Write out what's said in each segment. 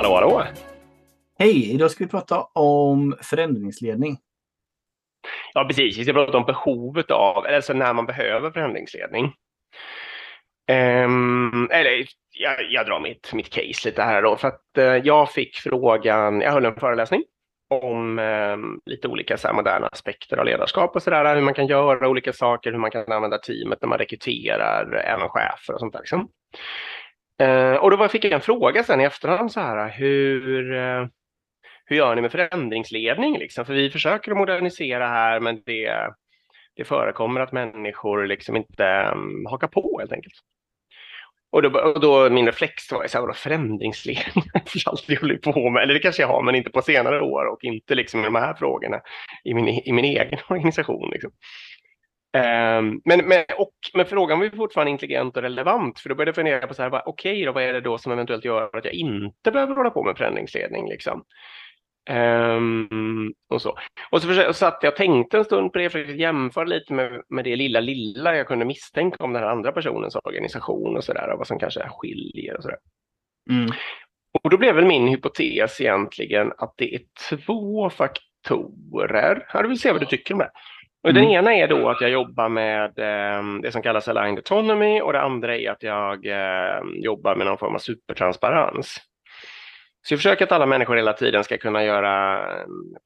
Hallå, hallå! Hej! Idag ska vi prata om förändringsledning. Ja, precis. Vi ska prata om behovet av, alltså när man behöver förändringsledning. Um, eller jag, jag, drar mitt, mitt case lite här då, för att uh, jag fick frågan, jag höll en föreläsning om um, lite olika så här, moderna aspekter av ledarskap och sådär, hur man kan göra olika saker, hur man kan använda teamet när man rekryterar, även chefer och sånt där. Liksom. Eh, och då fick jag en fråga sen i efterhand så här, hur, eh, hur gör ni med förändringsledning? Liksom? För vi försöker att modernisera här, men det, det förekommer att människor liksom inte um, hakar på helt enkelt. Och då, och då min reflex var så här, förändringsledning för allt vi håller på med, eller det kanske jag har, men inte på senare år och inte liksom i de här frågorna i min, i min egen organisation. Liksom. Um, men, men, och, men frågan var ju fortfarande intelligent och relevant, för då började jag fundera på så här, okej, okay, vad är det då som eventuellt gör att jag inte behöver hålla på med förändringsledning? Liksom? Um, och så. Och så försökte, satt jag och tänkte en stund på det, för att jämföra lite med, med det lilla, lilla jag kunde misstänka om den här andra personens organisation och sådär, och vad som kanske skiljer och sådär. Mm. Och då blev väl min hypotes egentligen att det är två faktorer. Jag vill se vad du tycker om det. Och mm. Den ena är då att jag jobbar med eh, det som kallas aligned autonomy och det andra är att jag eh, jobbar med någon form av supertransparens. Så jag försöker att alla människor hela tiden ska kunna göra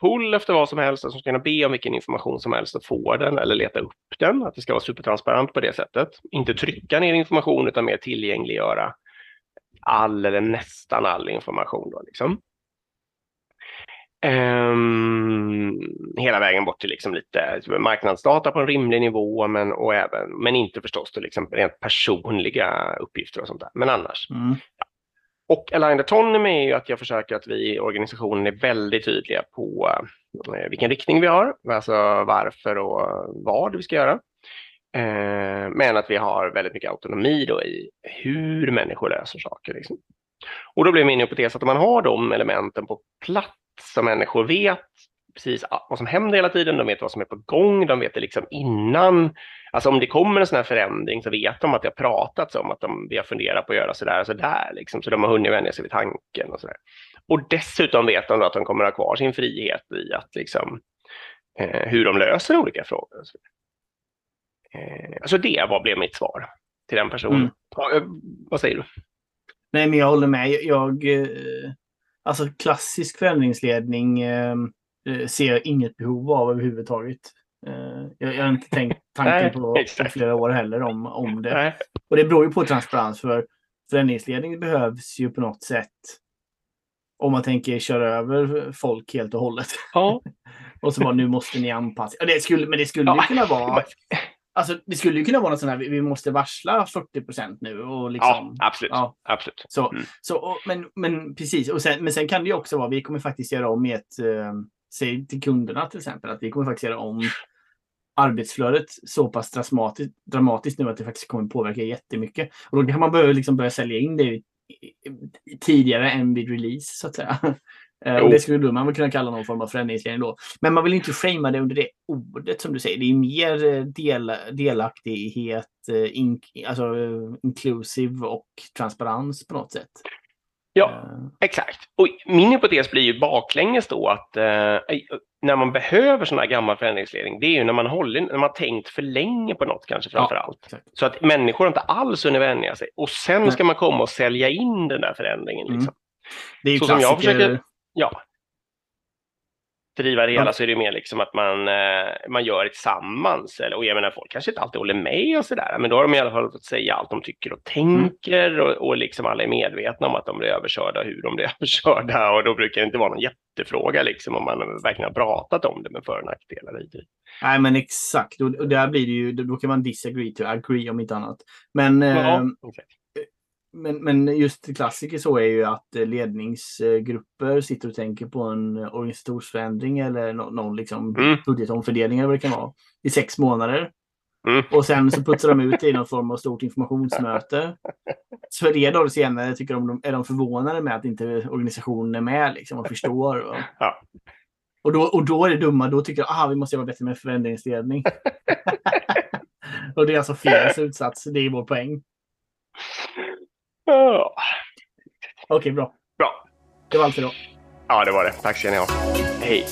pull efter vad som helst, alltså ska kunna be om vilken information som helst och få den eller leta upp den, att det ska vara supertransparent på det sättet. Inte trycka ner information utan mer tillgängliggöra all eller nästan all information. Då, liksom. Um, hela vägen bort till liksom lite marknadsdata på en rimlig nivå, men, och även, men inte förstås till liksom rent personliga uppgifter och sånt där. Men annars. Mm. Ja. Och aligned autonomy är ju att jag försöker att vi i organisationen är väldigt tydliga på eh, vilken riktning vi har, alltså varför och vad vi ska göra. Eh, men att vi har väldigt mycket autonomi då i hur människor löser saker. Liksom. Och då blir min hypotes att om man har de elementen på plats som människor vet precis vad som händer hela tiden, de vet vad som är på gång, de vet det liksom innan. Alltså om det kommer en sån här förändring så vet de att det har pratats om att de, vi har funderat på att göra sådär och sådär, liksom, så de har hunnit vänja sig vid tanken och sådär. Och dessutom vet de att de kommer att ha kvar sin frihet i att liksom, eh, hur de löser olika frågor. Och så eh, alltså det var, blev mitt svar till den personen. Mm. Ja, eh, vad säger du? Nej, men jag håller med. Jag, eh, alltså klassisk förändringsledning eh, Eh, ser jag inget behov av överhuvudtaget. Eh, jag, jag har inte tänkt tanken på, på flera år heller om, om det. Nej. Och det beror ju på transparens för förändringsledning behövs ju på något sätt om man tänker köra över folk helt och hållet. Ja. och så bara nu måste ni anpassa. Det skulle, men det skulle ja. ju kunna vara Alltså, det skulle ju kunna vara något sånt här, vi måste varsla 40 procent nu. Och liksom, ja, absolut. Ja. absolut. Så, mm. så, och, men, men precis, och sen, men sen kan det ju också vara, vi kommer faktiskt göra om ett, eh, säg till kunderna till exempel att vi kommer faktiskt göra om arbetsflödet så pass dramatiskt, dramatiskt nu att det faktiskt kommer påverka jättemycket. Och då kan man börja, liksom börja sälja in det tidigare än vid release så att säga. Eh, och det skulle man väl kunna kalla någon form av förändringsledning då. Men man vill inte framea det under det ordet som du säger. Det är mer eh, del, delaktighet, eh, in, alltså inclusive och transparens på något sätt. Ja, exakt. Och min hypotes blir ju baklänges då att eh, när man behöver sån här gammal förändringsledning, det är ju när man, håller, när man tänkt för länge på något kanske framför ja, allt. Exakt. Så att människor inte alls hunnit vänja sig. Och sen Nej. ska man komma och sälja in den där förändringen. Liksom. Mm. Det är ju Så klassiker... som jag försöker, ja, driva det hela så är det mer liksom att man, eh, man gör det tillsammans. Eller, och jag menar, folk kanske inte alltid håller med och sådär, men då har de i alla fall fått säga allt de tycker och tänker mm. och, och liksom alla är medvetna om att de blir överkörda, hur de blir överkörda och då brukar det inte vara någon jättefråga liksom om man verkligen har pratat om det med för och nackdelar i Nej, men exakt. Och, och där blir det ju, då kan man disagree to agree om inte annat. Men ja, eh, okay men, men just klassiker så är ju att eh, ledningsgrupper sitter och tänker på en organisationsförändring eller någon, någon liksom mm. budgetomfördelning eller vad det kan vara i sex månader. Mm. Och sen så putsar de ut det i någon form av stort informationsmöte. Så tre dagar senare tycker de, är de förvånade med att inte organisationen är med liksom, och förstår. Och, ja. och, då, och då är det dumma, då tycker de att vi måste jobba bättre med förändringsledning. och det är alltså fel slutsats, det är vår poäng. Okej, okay, bra. Bra. Det var allt för idag. Ja, det var det. Tack ska ni ha. Hej.